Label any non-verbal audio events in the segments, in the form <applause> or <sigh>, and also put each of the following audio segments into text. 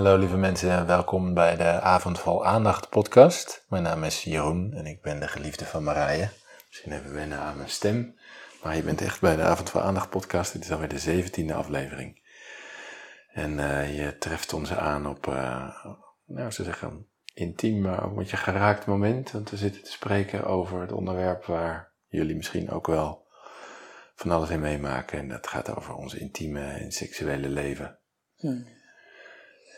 Hallo lieve mensen, welkom bij de Avond vol Aandacht podcast. Mijn naam is Jeroen en ik ben de geliefde van Marije. Misschien even wennen aan mijn stem, maar je bent echt bij de Avond vol Aandacht podcast. Dit is alweer de zeventiende aflevering. En uh, je treft ons aan op, uh, nou ze zeggen, intiem, maar ook met je geraakt moment. Want we zitten te spreken over het onderwerp waar jullie misschien ook wel van alles in meemaken. En dat gaat over ons intieme en seksuele leven. Hmm.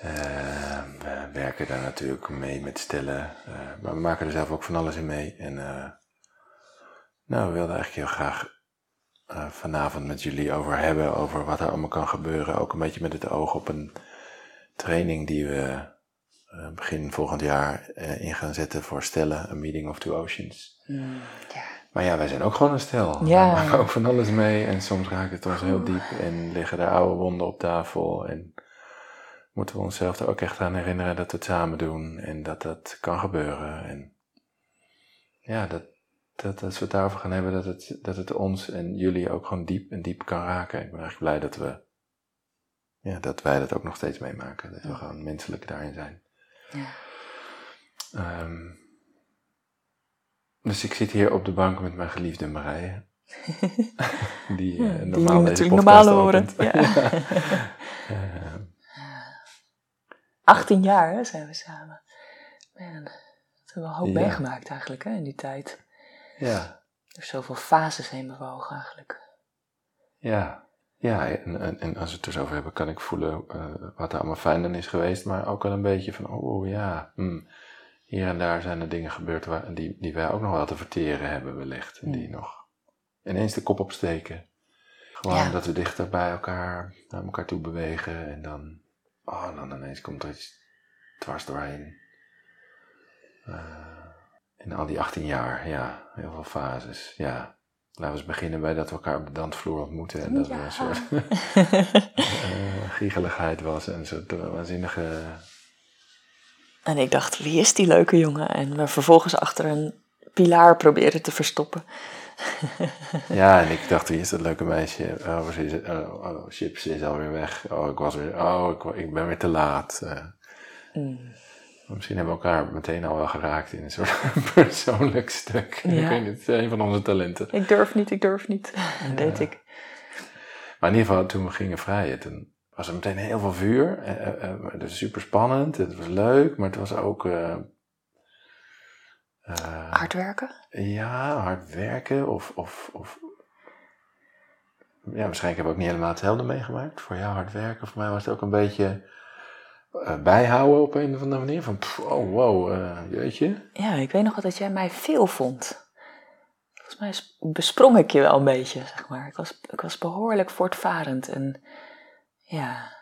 Uh, we werken daar natuurlijk mee met stellen, uh, maar we maken er zelf ook van alles in mee. En uh, nou, we wilden eigenlijk heel graag vanavond met jullie over hebben, over wat er allemaal kan gebeuren. Ook een beetje met het oog op een training die we begin volgend jaar in gaan zetten voor stellen, een meeting of two oceans. Mm, Maar ja, wij zijn ook gewoon een stel. Ja. We maken ook van alles mee en soms raakt het ons heel diep en liggen er oude wonden op tafel en moeten we onszelf er ook echt aan herinneren dat we het samen doen en dat dat kan gebeuren. En ja, dat, dat als we het daarover gaan hebben, dat het, dat het ons en jullie ook gewoon diep en diep kan raken. Ik ben eigenlijk blij dat we, ja, dat wij dat ook nog steeds meemaken. Dat we gewoon menselijk daarin zijn. Ja. Um, dus ik zit hier op de bank met mijn geliefde Marije. <laughs> die, uh, normaal die natuurlijk normaal horen. Ja. <laughs> uh, <laughs> 18 jaar hè, zijn we samen. Man, dat hebben we een hoop meegemaakt eigenlijk hè, in die tijd. Ja. Er zoveel fases heen bewogen eigenlijk. Ja, ja en, en, en, als we het er zo over hebben, kan ik voelen uh, wat er allemaal fijn dan is geweest. Maar ook wel een beetje van, oh ja, hmm, hier en daar zijn er dingen gebeurd waar, die, die wij ook nog wel te verteren hebben wellicht. En die hmm. nog ineens de kop opsteken. Gewoon dat we dichter bij elkaar, naar elkaar toe bewegen en dan Oh, dan ineens komt er iets dwars doorheen. Uh, in al die 18 jaar, ja, heel veel fases, ja. Laten we eens beginnen bij dat we elkaar op de dansvloer ontmoeten en dat er een soort <laughs> uh, giegeligheid was en een soort waanzinnige... En ik dacht, wie is die leuke jongen? En we vervolgens achter een pilaar proberen te verstoppen. Ja, en ik dacht, wie is dat leuke meisje? Oh, ze is, oh, oh, chips is alweer weg. Oh, ik was weer, oh, ik, ik ben weer te laat. Uh, mm. Misschien hebben we elkaar meteen al wel geraakt in een soort <laughs> persoonlijk stuk. Ja. Ik weet niet, een van onze talenten. Ik durf niet, ik durf niet. Dat deed ik. Maar in ieder geval, toen we gingen vrijen, toen was er meteen heel veel vuur. Uh, uh, het was super spannend, het was leuk, maar het was ook uh, hard werken? Ja, hard werken. Of, of, of ja, waarschijnlijk hebben we ook niet helemaal hetzelfde meegemaakt. Voor jou hard werken. Voor mij was het ook een beetje uh, bijhouden op een of andere manier. Van, pff, oh wow, uh, jeetje. Ja, ik weet nog wel dat jij mij veel vond. Volgens mij besprong ik je wel een beetje, zeg maar. Ik was, ik was behoorlijk voortvarend en ja.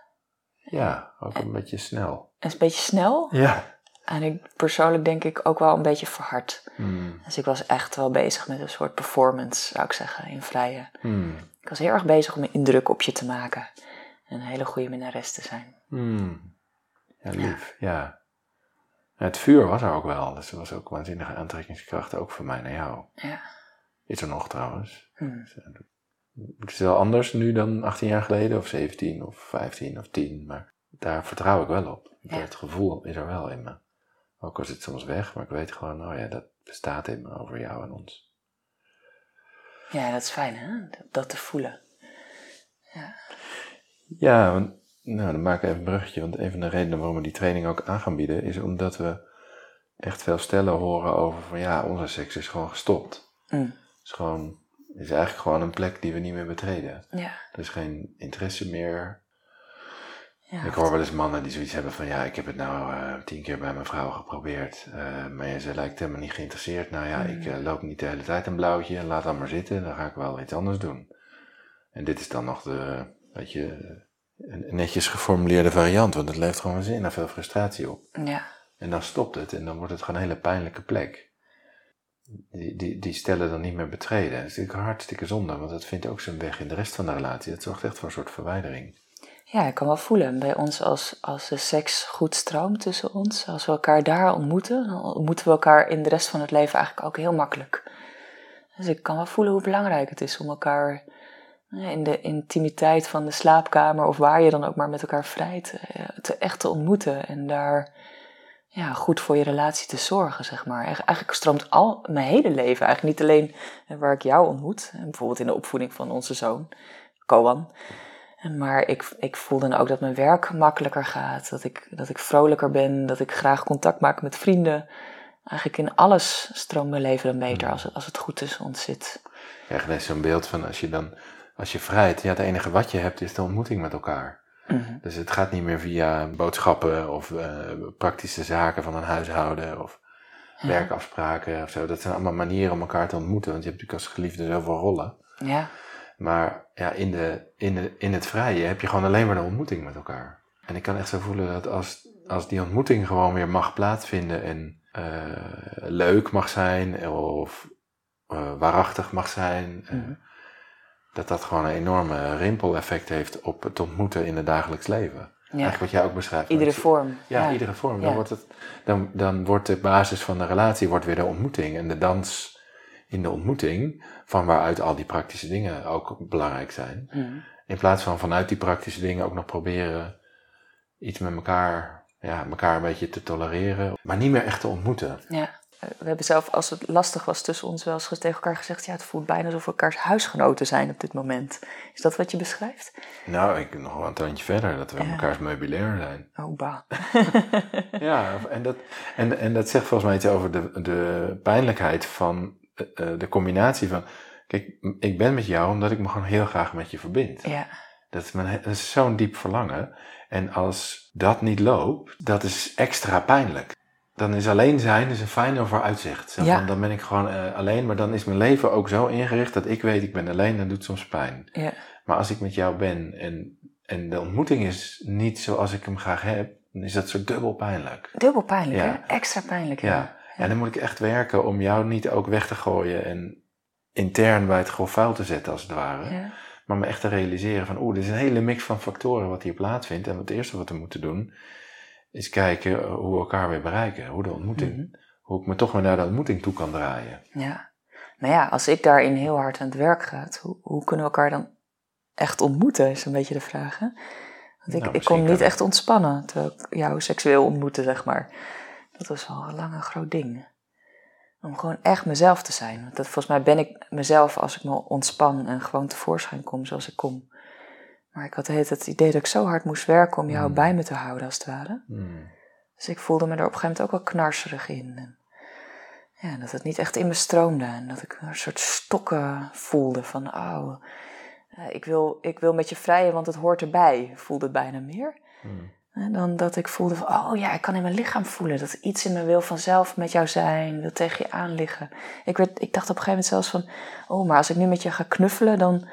Ja, ook een beetje snel. Een beetje snel? Ja. En ik persoonlijk denk ik ook wel een beetje verhard. Hmm. Dus ik was echt wel bezig met een soort performance, zou ik zeggen, in vrije. Hmm. Ik was heel erg bezig om een indruk op je te maken. En een hele goede minnares te zijn. Hmm. Ja, lief, ja. Het vuur was er ook wel, dus er was ook waanzinnige aantrekkingskracht, ook voor mij naar jou. Ja. Is er nog trouwens. Dus, eh, het is wel anders nu dan 18 jaar geleden, of 17, of 15, of 10, maar daar vertrouw ik wel op. Het gevoel is er wel in me. Ook al zit soms weg, maar ik weet gewoon, oh ja, dat bestaat in me over jou en ons. Ja, dat is fijn hè, dat te voelen. Ja, ja want, nou dan maak ik even een bruggetje, want een van de redenen waarom we die training ook aan gaan bieden, is omdat we echt veel stellen horen over van ja, onze seks is gewoon gestopt. Mm. is gewoon, is eigenlijk gewoon een plek die we niet meer betreden. Ja. Er is geen interesse meer, ja, ik hoor wel eens mannen die zoiets hebben van ja, ik heb het nou uh, tien keer bij mijn vrouw geprobeerd, uh, maar ze lijkt helemaal niet geïnteresseerd. Nou ja, ik uh, loop niet de hele tijd een blauwtje, laat dan maar zitten, dan ga ik wel iets anders doen. En dit is dan nog de, weet je, een netjes geformuleerde variant, want het levert gewoon zin en veel frustratie op. Ja. En dan stopt het en dan wordt het gewoon een hele pijnlijke plek. Die, die, die stellen dan niet meer betreden. Dat is natuurlijk hartstikke zonde, want dat vindt ook zijn weg in de rest van de relatie. Dat zorgt echt voor een soort verwijdering. Ja, ik kan wel voelen bij ons als, als de seks goed stroomt tussen ons. Als we elkaar daar ontmoeten, dan ontmoeten we elkaar in de rest van het leven eigenlijk ook heel makkelijk. Dus ik kan wel voelen hoe belangrijk het is om elkaar in de intimiteit van de slaapkamer of waar je dan ook maar met elkaar vrijt, eh, te echt te ontmoeten en daar ja, goed voor je relatie te zorgen, zeg maar. Eigenlijk stroomt al mijn hele leven, eigenlijk niet alleen waar ik jou ontmoet, bijvoorbeeld in de opvoeding van onze zoon, Koan. Maar ik, ik voel dan ook dat mijn werk makkelijker gaat, dat ik, dat ik vrolijker ben, dat ik graag contact maak met vrienden. Eigenlijk in alles stroomt mijn leven dan beter als het, als het goed tussen ons zit. Ja, is zo'n beeld van als je dan, als je vrijt, ja, het enige wat je hebt is de ontmoeting met elkaar. Mhm. Dus het gaat niet meer via boodschappen of uh, praktische zaken van een huishouden of werkafspraken of zo. Dat zijn allemaal manieren om elkaar te ontmoeten, want je hebt natuurlijk als geliefde zoveel rollen. Ja. Maar ja, in, de, in, de, in het vrije heb je gewoon alleen maar de ontmoeting met elkaar. En ik kan echt zo voelen dat als, als die ontmoeting gewoon weer mag plaatsvinden en uh, leuk mag zijn of uh, waarachtig mag zijn, mm dat dat gewoon een enorme rimpeleffect heeft op het ontmoeten in het dagelijks leven. Ja. Eigenlijk wat jij ook beschrijft. Iedere vorm. Ja, iedere vorm. Dan, wordt het, dan, dan wordt de basis van de relatie wordt weer de ontmoeting. En de dans in de ontmoeting, van waaruit al die praktische dingen ook belangrijk zijn. Mhm. In plaats van vanuit die praktische dingen ook nog proberen iets met elkaar, ja, elkaar een beetje te tolereren. Maar niet meer echt te ontmoeten. Ja we hebben zelf, als het lastig was tussen ons, wel eens tegen elkaar gezegd: ja, het voelt bijna alsof we elkaars huisgenoten zijn op dit moment. Is dat wat je beschrijft? Nou, ik nog wel een tandje verder, dat we ja. elkaars meubilair zijn. Oh, ba. <laughs> ja, en dat, en, en dat zegt volgens mij iets over de, de pijnlijkheid van de combinatie van. Kijk, ik ben met jou omdat ik me gewoon heel graag met je verbind. Ja. Dat is, mijn, dat is zo'n diep verlangen. En als dat niet loopt, dat is extra pijnlijk dan is alleen zijn dus een fijne vooruitzicht. Zo, ja. dan ben ik gewoon uh, alleen, maar dan is mijn leven ook zo ingericht dat ik weet ik ben alleen, dan doet soms pijn. Ja. Maar als ik met jou ben en, en de ontmoeting is niet zoals ik hem graag heb, dan is dat zo dubbel pijnlijk. Dubbel pijnlijk, ja. hè? Extra pijnlijk, ja. Ja. En dan moet ik echt werken om jou niet ook weg te gooien en intern bij het grof vuil te zetten, als het ware. Ja. Maar me echt te realiseren van, oeh, dit is een hele mix van factoren wat hier plaatsvindt. En het eerste wat we moeten doen, is kijken hoe we elkaar weer bereiken. Hoe de ontmoeting, mhm. hoe ik me toch weer naar de ontmoeting toe kan draaien. Ja. Nou ja, als ik daarin heel hard aan het werk ga, hoe, hoe kunnen we elkaar dan echt ontmoeten, is een beetje de vraag. Hè? Want ik, nou, ik kon niet echt ontspannen terwijl ik jou seksueel ontmoette, zeg maar. Dat was wel een lange groot ding. Om gewoon echt mezelf te zijn. Want dat, volgens mij ben ik mezelf als ik me ontspan en gewoon tevoorschijn kom zoals ik kom. Maar ik had het idee dat ik zo hard moest werken om jou hmm. bij me te houden, als het ware. Hmm. Dus ik voelde me er op een gegeven moment ook wel knarserig in. En ja, dat het niet echt in me stroomde. En dat ik een soort stokken voelde van, oh, ik wil, ik wil met je vrijen, want het hoort erbij. Voelde het bijna meer. Hmm. Dan dat ik voelde van, oh ja, ik kan in mijn lichaam voelen dat iets in me wil vanzelf met jou zijn, wil tegen je aan liggen. Ik, werd, ik dacht op een gegeven moment zelfs van, oh, maar als ik nu met je ga knuffelen, dan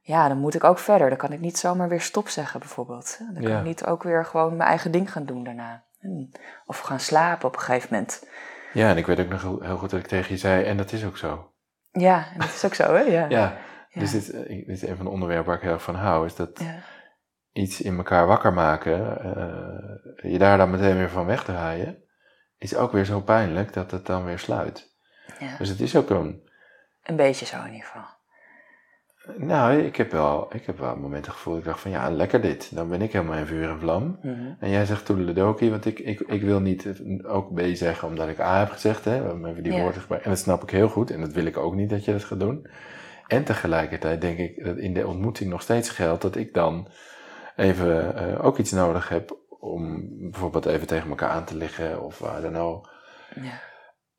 ja, dan moet ik ook verder. Dan kan ik niet zomaar weer stop zeggen, bijvoorbeeld. Dan kan ik niet ook weer gewoon mijn eigen ding gaan doen daarna. Of gaan slapen op een gegeven moment. Ja, en ik weet ook nog heel goed dat ik tegen je zei, en dat is ook zo. Ja, en dat is ook zo, hè? Ja. <laughs> ja. Dus dit, eh, dit, is een van de onderwerpen waar ik heel erg van hou, is dat iets in elkaar wakker maken, uh, je daar dan meteen weer van wegdraaien, is ook weer zo pijnlijk dat het dan weer sluit. Dus het is ook een... Een beetje zo in ieder geval. Nou, ik heb wel, ik heb wel momenten gevoeld. Ik dacht van ja, lekker dit. Dan ben ik helemaal in vuur en vlam. Mhm. En jij zegt toedeledokie, want ik, ik, ik wil niet ook B zeggen omdat ik A heb gezegd. Hè, we hebben die woorden gebruikt. En dat snap ik heel goed. En dat wil ik ook niet dat je dat gaat doen. En tegelijkertijd denk ik dat in de ontmoeting nog steeds geldt dat ik dan even uh, ook iets nodig heb om bijvoorbeeld even tegen elkaar aan te liggen of waar dan ook. Ja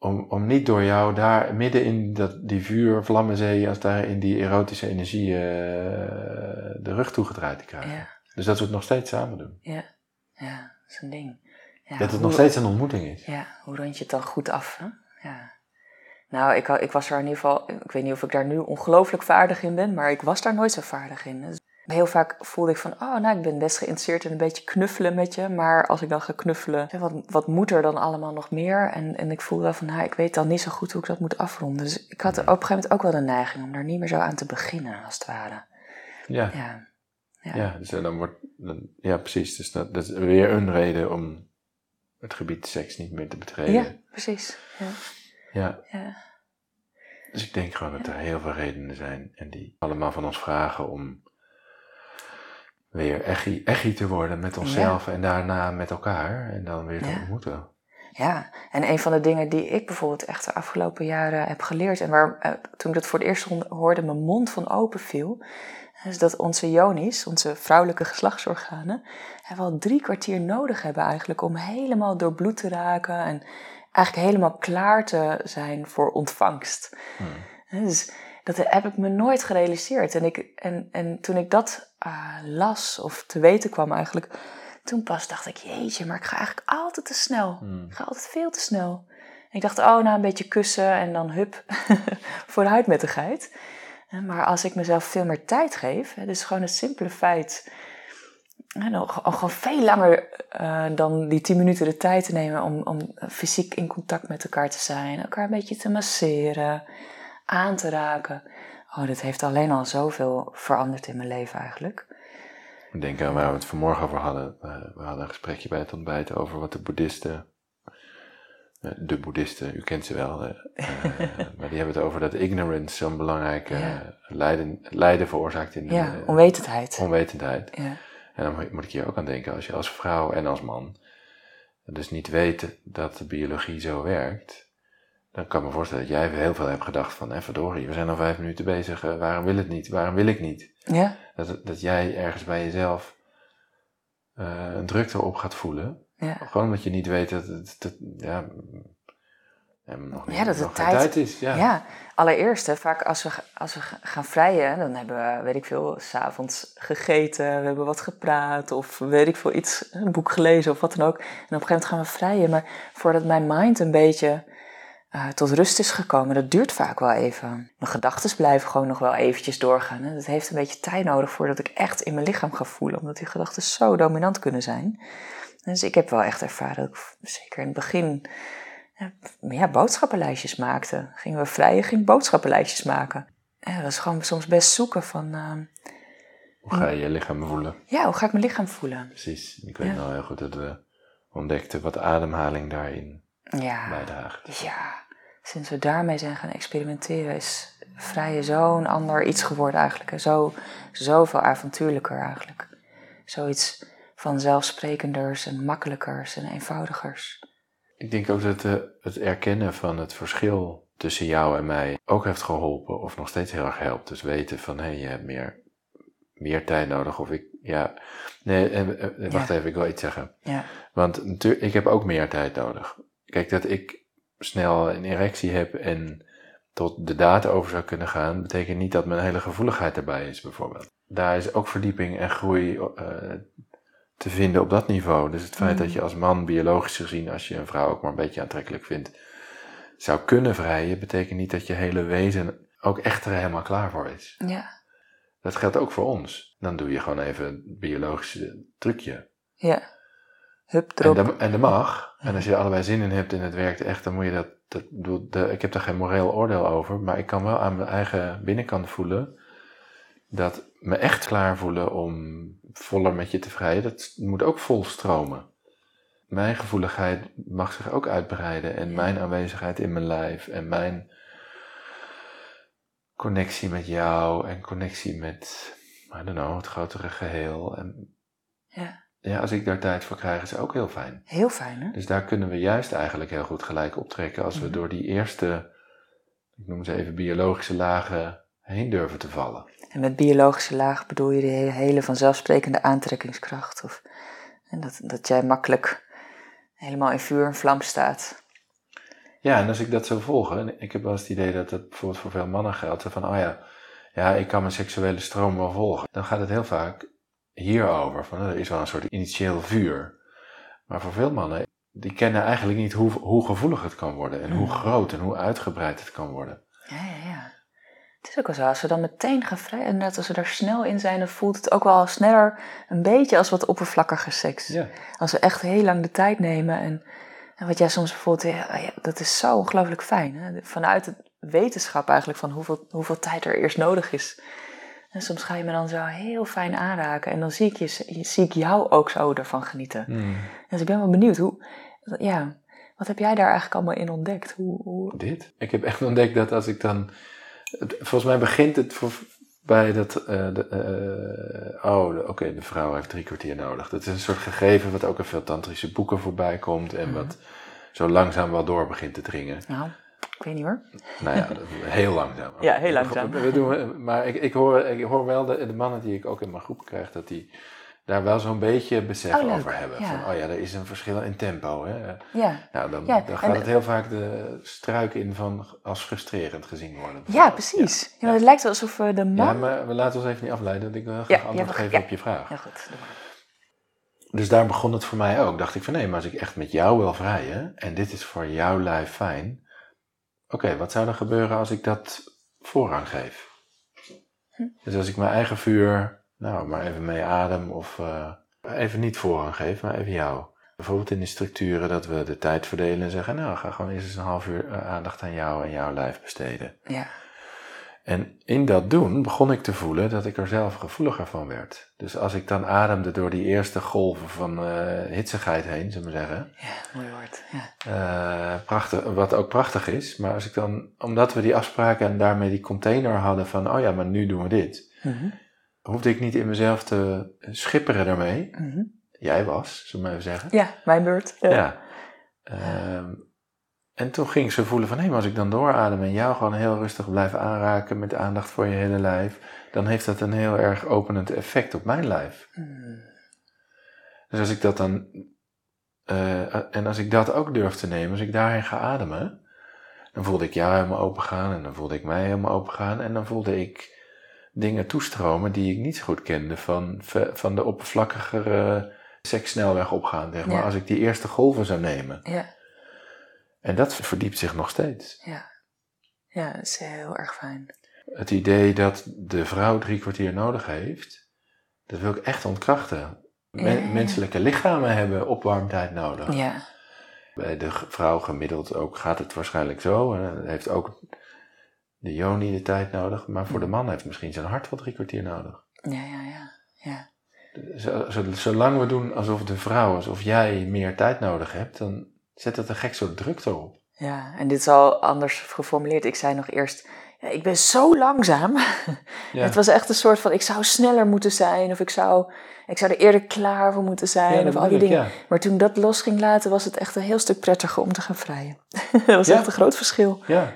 om, om niet door jou daar midden in dat, die vuur, vlammenzee, als daar in die erotische energie uh, de rug toegedraaid te krijgen. Ja. Dus dat we het nog steeds samen doen. Ja, ja dat is een ding. Ja, dat het nog steeds een ontmoeting is. Ja, hoe rond je het dan goed af? Hè? Ja. Nou, ik, ik was er in ieder geval, ik weet niet of ik daar nu ongelooflijk vaardig in ben, maar ik was daar nooit zo vaardig in. Heel vaak voelde ik van, oh, nou, ik ben best geïnteresseerd in een beetje knuffelen met je. Maar als ik dan ga knuffelen, wat, wat moet er dan allemaal nog meer? En, en ik voelde wel van, nou, ik weet dan niet zo goed hoe ik dat moet afronden. Dus ik had op een gegeven moment ook wel de neiging om daar niet meer zo aan te beginnen, als het ware. Ja. Ja, ja. ja dus dan wordt, dan, ja precies. Dus dat, dat, is weer een reden om het gebied seks niet meer te betreden. Ja, precies. Ja. ja. ja. Dus ik denk gewoon dat er heel veel redenen zijn en die allemaal van ons vragen om weer echi, echi te worden met onszelf en daarna met elkaar en dan weer te ontmoeten. Ja, en een van de dingen die ik bijvoorbeeld echt de afgelopen jaren heb geleerd en waar eh, toen ik dat voor het eerst hoorde mijn mond van open viel, is dat onze jonis, onze vrouwelijke geslachtsorganen, wel drie kwartier nodig hebben eigenlijk om helemaal doorbloed te raken en eigenlijk helemaal klaar te zijn voor ontvangst. Hmm. Dus dat heb ik me nooit gerealiseerd. En, ik, en, en toen ik dat uh, las of te weten kwam eigenlijk, toen pas dacht ik, jeetje, maar ik ga eigenlijk altijd te snel. Hmm. Ik ga altijd veel te snel. En ik dacht, oh, nou een beetje kussen en dan hup, <laughs> vooruit met de geit. Maar als ik mezelf veel meer tijd geef, dus gewoon het simpele feit, gewoon veel langer uh, dan die tien minuten de tijd te nemen om, om fysiek in contact met elkaar te zijn, elkaar een beetje te masseren, aan te raken. Oh, dat heeft alleen al zoveel veranderd in mijn leven eigenlijk. Ik denk aan waar we het vanmorgen over hadden. We hadden een gesprekje bij het ontbijt over wat de boeddhisten, eh, de boeddhisten, u kent ze wel, eh, <laughs> maar die hebben het over dat ignorance zo'n belangrijke lijden, lijden veroorzaakt in ja, onwetendheid. onwetendheid. Ja. En dan moet ik hier ook aan denken, als je als vrouw en als man dus niet weet dat de biologie zo werkt, dan kan ik me voorstellen dat jij heel veel hebt gedacht van, hé verdorie, we zijn al vijf minuten bezig, eh, waarom wil het niet, waarom wil ik niet? Ja. Dat, dat jij ergens bij jezelf uh, een drukte op gaat voelen. Ja. Gewoon omdat je niet weet dat het, ja, nog ja, dat het tijd, is. Ja. ja, allereerst, hè, vaak als we, als we gaan vrijen, dan hebben we, weet ik veel, s'avonds gegeten, we hebben wat gepraat of weet ik veel, iets, een boek gelezen of wat dan ook. En op een gegeven moment gaan we vrijen. Maar voordat mijn mind een beetje uh, tot rust is gekomen, dat duurt vaak wel even. Mijn gedachten blijven gewoon nog wel eventjes doorgaan. Hè. Dat heeft een beetje tijd nodig voordat ik echt in mijn lichaam ga voelen, omdat die gedachten zo dominant kunnen zijn. Dus ik heb wel echt ervaren, dat ik, zeker in het begin ja, boodschappenlijstjes maakte. Gingen we vrijen, ging boodschappenlijstjes maken. Dat was gewoon soms best zoeken van... Ehm, hoe ga je je lichaam voelen? Ja, hoe ga ik mijn lichaam voelen? Precies. Ik weet ja. nou heel goed dat we ontdekten wat ademhaling daarin ja. bijdraagt. Ja, sinds we daarmee zijn gaan experimenteren is vrije zo'n ander iets geworden eigenlijk. Zo, zoveel avontuurlijker eigenlijk. Zoiets vanzelfsprekenders en makkelijkers en eenvoudigers. Ik denk ook dat uh, het erkennen van het verschil tussen jou en mij ook heeft geholpen, of nog steeds heel erg helpt. Dus weten van, hé, hey, je hebt meer, meer tijd nodig, of ik, ja, nee, uh, wacht even, ik wil iets zeggen. Ja. Want ik heb ook meer tijd nodig. Kijk, dat ik snel een erectie heb en tot de data over zou kunnen gaan, betekent niet dat mijn hele gevoeligheid erbij is, bijvoorbeeld. Daar is ook verdieping en groei uh, te vinden op dat niveau. Dus het feit dat mm. je als man, biologisch gezien, als je een vrouw ook maar een beetje aantrekkelijk vindt, zou kunnen vrijen, betekent niet dat je hele wezen ook echt er helemaal klaar voor is. Ja. Dat geldt ook voor ons. Dan doe je gewoon even een biologisch trucje. Ja. Hup, erop. En, en dat mag. En als je er allebei zin in hebt en het werkt echt, dan moet je dat. dat de, ik heb daar geen moreel oordeel over, maar ik kan wel aan mijn eigen binnenkant voelen dat me echt klaar voelen om voller met je te vrijen, dat moet ook vol stromen. Mijn gevoeligheid mag zich ook uitbreiden en mijn aanwezigheid in mijn lijf en mijn connectie met jou en connectie met, I don't know, het grotere geheel. En ja. Ja, als ik daar tijd voor krijg, is ook heel fijn. Heel fijn, hè? Dus daar kunnen we juist eigenlijk heel goed gelijk optrekken als we mhm. door die eerste, ik noem ze even biologische lagen heen durven te vallen. En met biologische laag bedoel je de hele vanzelfsprekende aantrekkingskracht. Of, en dat, dat jij makkelijk helemaal in vuur en vlam staat. Ja, en als ik dat zo volg, en ik heb wel eens het idee dat dat bijvoorbeeld voor veel mannen geldt, van, oh ja, ja, ik kan mijn seksuele stroom wel volgen. Dan gaat het heel vaak hierover, van er is wel een soort initieel vuur. Maar voor veel mannen, die kennen eigenlijk niet hoe, hoe gevoelig het kan worden en hoe hmm. groot en hoe uitgebreid het kan worden. Ja, ja, ja. Het is ook wel zo, als we dan meteen gaan vrij, en net als we daar snel in zijn, dan voelt het ook wel sneller een beetje als wat oppervlakkige seks. Ja. Als we echt heel lang de tijd nemen en, en wat jij soms bijvoorbeeld, ja, dat is zo ongelooflijk fijn. Hè? Vanuit het wetenschap eigenlijk van hoeveel, hoeveel tijd er eerst nodig is. En soms ga je me dan zo heel fijn aanraken en dan zie ik, je, zie ik jou ook zo ervan genieten. Mm. Dus ik ben wel benieuwd hoe, ja, Wat heb jij daar eigenlijk allemaal in ontdekt? Hoe, hoe... Dit? Ik heb echt ontdekt dat als ik dan... Volgens mij begint het voor, bij dat... Uh, oh, oké, de vrouw heeft drie kwartier nodig. Dat is een soort gegeven wat ook in veel tantrische boeken voorbij komt. En wat mhm. zo langzaam wel door begint te dringen. Nou, ik weet niet hoor. Nou ja, heel langzaam. ja, heel langzaam. We doen, maar ik, ik, hoor, ik hoor wel de, de mannen die ik ook in mijn groep krijg, dat die daar wel zo'n beetje besef oh, over hebben. Van, oh ja, er is een verschil in tempo. Hè? Ja. Nou, dan, dan gaat het heel vaak de struik in van als frustrerend gezien worden. Ja, precies. Ja. het lijkt wel alsof we de man... Ja, maar we laten ons even niet afleiden. Want ik wil graag antwoord geven op je vraag. Ja, goed. Dus daar begon het voor mij ook. Dacht ik van nee, maar als ik echt met jou wil vrijen en dit is voor jouw lijf fijn. Oké, wat zou er gebeuren als ik dat voorrang geef? Hm. Dus als ik mijn eigen vuur nou, maar even mee adem of uh, even niet voorrang geven, maar even jou. Bijvoorbeeld in de structuren dat we de tijd verdelen en zeggen, nou, ga gewoon eerst eens een half uur eh, aandacht aan jou en jouw lijf besteden. Ja. En in dat doen begon ik te voelen dat ik er zelf gevoeliger van werd. Dus als ik dan ademde door die eerste golven van uh, hitsigheid heen, zullen we zeggen. Ja, mooi woord. Ja. Uh, prachtig, wat ook prachtig is. Maar als ik dan, omdat we die afspraken en daarmee die container hadden van, oh ja, maar nu doen we dit. Mm hoefde ik niet in mezelf te schipperen daarmee. Mhm. Jij was, zullen we even zeggen. Ja, mijn beurt. Ja. Ehm, en toen ging ze voelen van, hé, maar als ik dan dooradem en jou gewoon heel rustig blijf aanraken met aandacht voor je hele lijf, dan heeft dat een heel erg openend effect op mijn lijf. Mhm. Dus als ik dat dan, uh, en als ik dat ook durf te nemen, als ik daarheen ga ademen, dan voelde ik jou helemaal open gaan en dan voelde ik mij helemaal open gaan en dan voelde ik dingen toestromen die ik niet zo goed kende van, van de oppervlakkigere sekssnelweg opgaan, zeg maar, als ik die eerste golven zou nemen. Ja. En dat verdiept zich nog steeds. Ja, ja dat is heel erg fijn. Het idee dat de vrouw drie kwartier nodig heeft, dat wil ik echt ontkrachten. Menselijke lichamen hebben opwarmtijd nodig. Ja. Bij de vrouw gemiddeld ook gaat het waarschijnlijk zo. En heeft ook de Joni de tijd nodig, maar voor de man heeft misschien zijn hart wel drie kwartier nodig. Ja, ja, ja. ja. Zolang we doen alsof de vrouw, alsof jij meer tijd nodig hebt, dan zet dat een gek soort druk erop. Ja, en dit is al anders geformuleerd. Ik zei nog eerst, ja, ik ben zo langzaam. <laughs> Ja. het was echt een soort van, ik zou sneller moeten zijn, of ik zou, ik zou er eerder klaar voor moeten zijn, of al die dingen. Maar toen dat los ging laten, was het echt een heel stuk prettiger om te gaan vrijen. <laughs> dat was echt een groot verschil. Ja.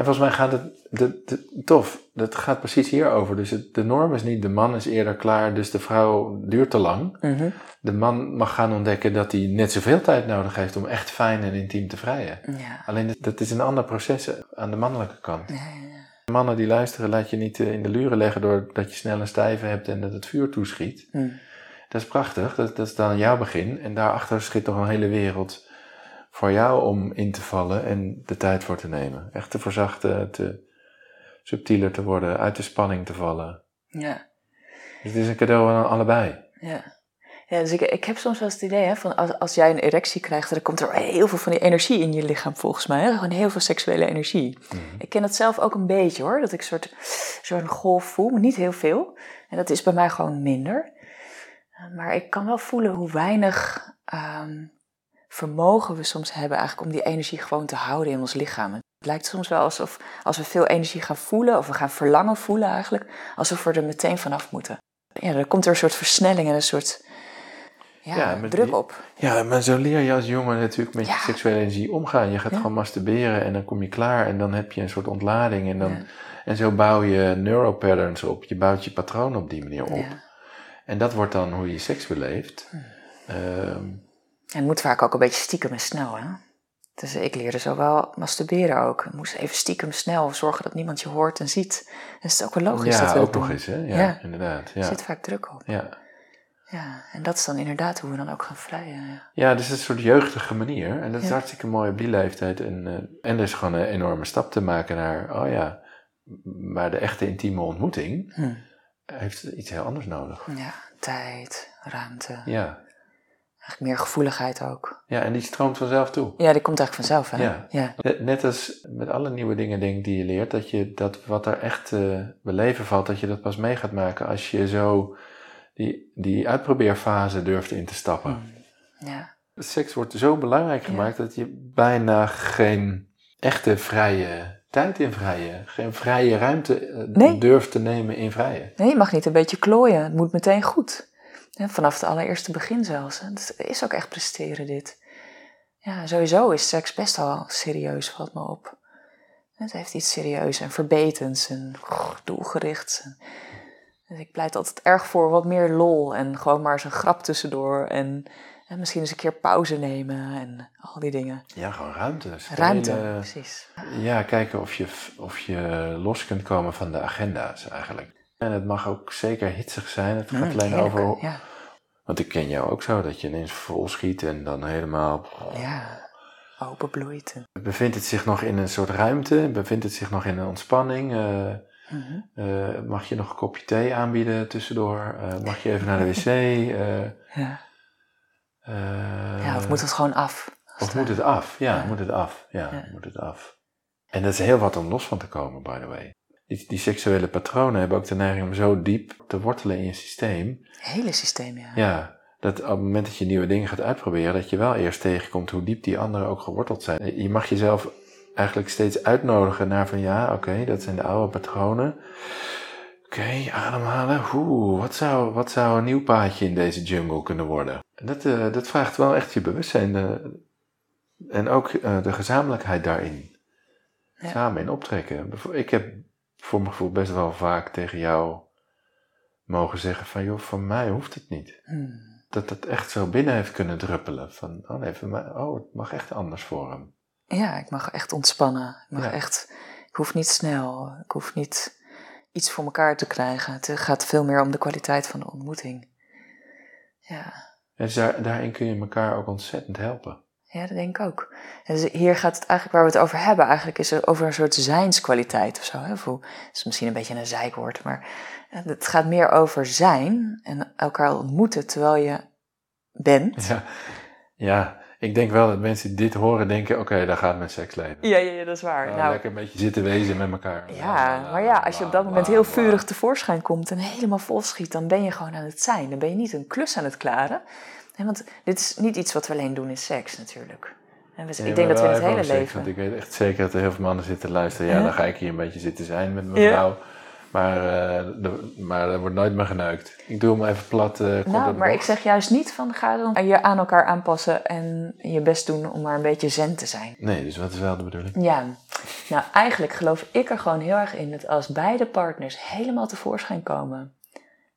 En volgens mij gaat het, de, de, tof, dat gaat precies hierover. Dus het, de norm is niet, de man is eerder klaar, dus de vrouw duurt te lang. Mhm. De man mag gaan ontdekken dat hij net zoveel tijd nodig heeft om echt fijn en intiem te vrijen. Ja. Alleen dat is een ander proces aan de mannelijke kant. Ja, ja, Mannen die luisteren, laat je niet eh, in de luren leggen doordat je snel een stijve hebt en dat het vuur toeschiet. Mm. Dat is prachtig, dat, dat is dan jouw begin. En daarachter schiet nog een hele wereld voor jou om in te vallen en de tijd voor te nemen. Echt te verzachten, te subtieler te worden, uit de spanning te vallen. Ja. Dus het is een cadeau aan allebei. Ja. Ja, dus ik, ik heb soms wel eens het idee, hè, van als, als jij een erectie krijgt, dan komt er heel veel van die energie in je lichaam volgens mij. Hè? Gewoon heel veel seksuele energie. Mhm. Ik ken dat zelf ook een beetje hoor, dat ik soort zo'n golf voel, maar niet heel veel. En dat is bij mij gewoon minder. Maar ik kan wel voelen hoe weinig ehm, vermogen we soms hebben eigenlijk om die energie gewoon te houden in ons lichaam. Het lijkt soms wel alsof als we veel energie gaan voelen, of we gaan verlangen voelen eigenlijk, alsof we er meteen vanaf moeten. Ja, er komt er een soort versnelling en een soort ja, druk op. Ja, maar zo leer je als jongen natuurlijk met je seksuele energie omgaan. Je gaat gewoon masturberen en dan kom je klaar en dan heb je een soort ontlading. En, dan, en zo bouw je neuropatterns op. Je bouwt je patroon op die manier op. En dat wordt dan hoe je seks beleeft. Hm. Ehm, en het moet vaak ook een beetje stiekem en snel, hè? Dus ik leerde zo wel masturberen ook. Ik moest even stiekem snel zorgen dat niemand je hoort en ziet. En het is ook wel logisch ja, dat we ook nog eens, hè? Ja, inderdaad. Ja. Er zit vaak druk op. Ja. Ja, en dat is dan inderdaad hoe we dan ook gaan vrijen. Ja, ja dus het is een soort jeugdige manier. En dat is hartstikke mooi op die leeftijd. En, uh, en dus gewoon een enorme stap te maken naar, oh ja, maar de echte intieme ontmoeting hm. heeft iets heel anders nodig. Ja, tijd, ruimte. Ja. Eigenlijk meer gevoeligheid ook. Ja, en die stroomt vanzelf toe. Ja, die komt eigenlijk vanzelf, hè? Ja. ja. Net als met alle nieuwe dingen denk die je leert, dat je dat wat er echt uh, beleven valt, dat je dat pas mee gaat maken als je zo die, die uitprobeerfase durft in te stappen. Mm. Ja. Seks wordt zo belangrijk gemaakt dat je bijna geen echte vrije tijd in vrije, geen vrije ruimte eh, durft te nemen in vrije. Nee, je mag niet een beetje klooien. Het moet meteen goed. Vanaf het allereerste begin zelfs. Het is ook echt presteren dit. Ja, sowieso is seks best wel serieus, valt me op. Het heeft iets serieus en verbetends en doelgerichts. dus ik pleit altijd erg voor wat meer lol en gewoon maar eens een grap tussendoor. En, en misschien eens een keer pauze nemen en al die dingen. Ja, gewoon ruimte. Ruimte, precies. Ja, kijken of je, of je los kunt komen van de agenda's eigenlijk. En het mag ook zeker hitsig zijn. Het gaat mm, alleen over... Ja. Want ik ken jou ook zo, dat je ineens vol schiet en dan helemaal... Ja openbloeit. Bevindt het zich nog in een soort ruimte? Bevindt het zich nog in een ontspanning? Uh, mag je nog een kopje thee aanbieden tussendoor? Uh, mag je even naar de wc? <laughs> ja. ja, of moet het gewoon af? Of moet het af? Ja, moet het af. Ja, moet het af. En dat is heel wat om los van te komen, by the way. Die, die, seksuele patronen hebben ook de neiging om zo diep te wortelen in je systeem. Hele systeem, ja. Ja, dat op het moment dat je nieuwe dingen gaat uitproberen, dat je wel eerst tegenkomt hoe diep die anderen ook geworteld zijn. Je mag jezelf eigenlijk steeds uitnodigen naar van ja, oké, dat zijn de oude patronen. Oké, ademhalen. Oeh, wat zou, wat zou een nieuw paadje in deze jungle kunnen worden? Dat, uh, dat vraagt wel echt je bewustzijn uh, en ook uh, de gezamenlijkheid daarin. Ja. Samen in optrekken. Ik heb voor mijn gevoel best wel vaak tegen jou mogen zeggen van joh, voor mij hoeft het niet. Hmm dat het echt zo binnen heeft kunnen druppelen. Van, oh nee, mij, oh, het mag echt anders voor hem. Ja, ik mag echt ontspannen. Ik mag echt, ik hoef niet snel. Ik hoef niet iets voor elkaar te krijgen. Het gaat veel meer om de kwaliteit van de ontmoeting. Ja. dus daar, daarin kun je elkaar ook ontzettend helpen. Ja, dat denk ik ook. dus hier gaat het eigenlijk, waar we het over hebben, eigenlijk is het over een soort zijnskwaliteit of zo. Hè? Het is misschien een beetje een zijkwoord, maar het gaat meer over zijn en elkaar ontmoeten terwijl je bent. Ja, ja ik denk wel dat mensen die dit horen denken, oké, daar gaat mijn seksleven. Ja, ja, ja, dat is waar. Nou, nou, lekker een beetje zitten wezen met elkaar. Ja, maar ja, als je op dat moment heel vurig tevoorschijn komt en helemaal vol schiet, dan ben je gewoon aan het zijn. Dan ben je niet een klus aan het klaren. Want dit is niet iets wat we alleen doen in seks natuurlijk. En we, ik denk dat we in het hele leven... want ik weet echt zeker dat er heel veel mannen zitten luisteren. Ja, dan ga ik hier een beetje zitten zijn met mijn vrouw. Maar, uh, maar er wordt nooit meer geneukt. Ik doe hem even plat. Uh, nou, maar ik zeg juist niet van ga dan je aan elkaar aanpassen en je best doen om maar een beetje zen te zijn. Nee, dus wat is wel de bedoeling? Ja, nou eigenlijk geloof ik er gewoon heel erg in dat als beide partners helemaal tevoorschijn komen.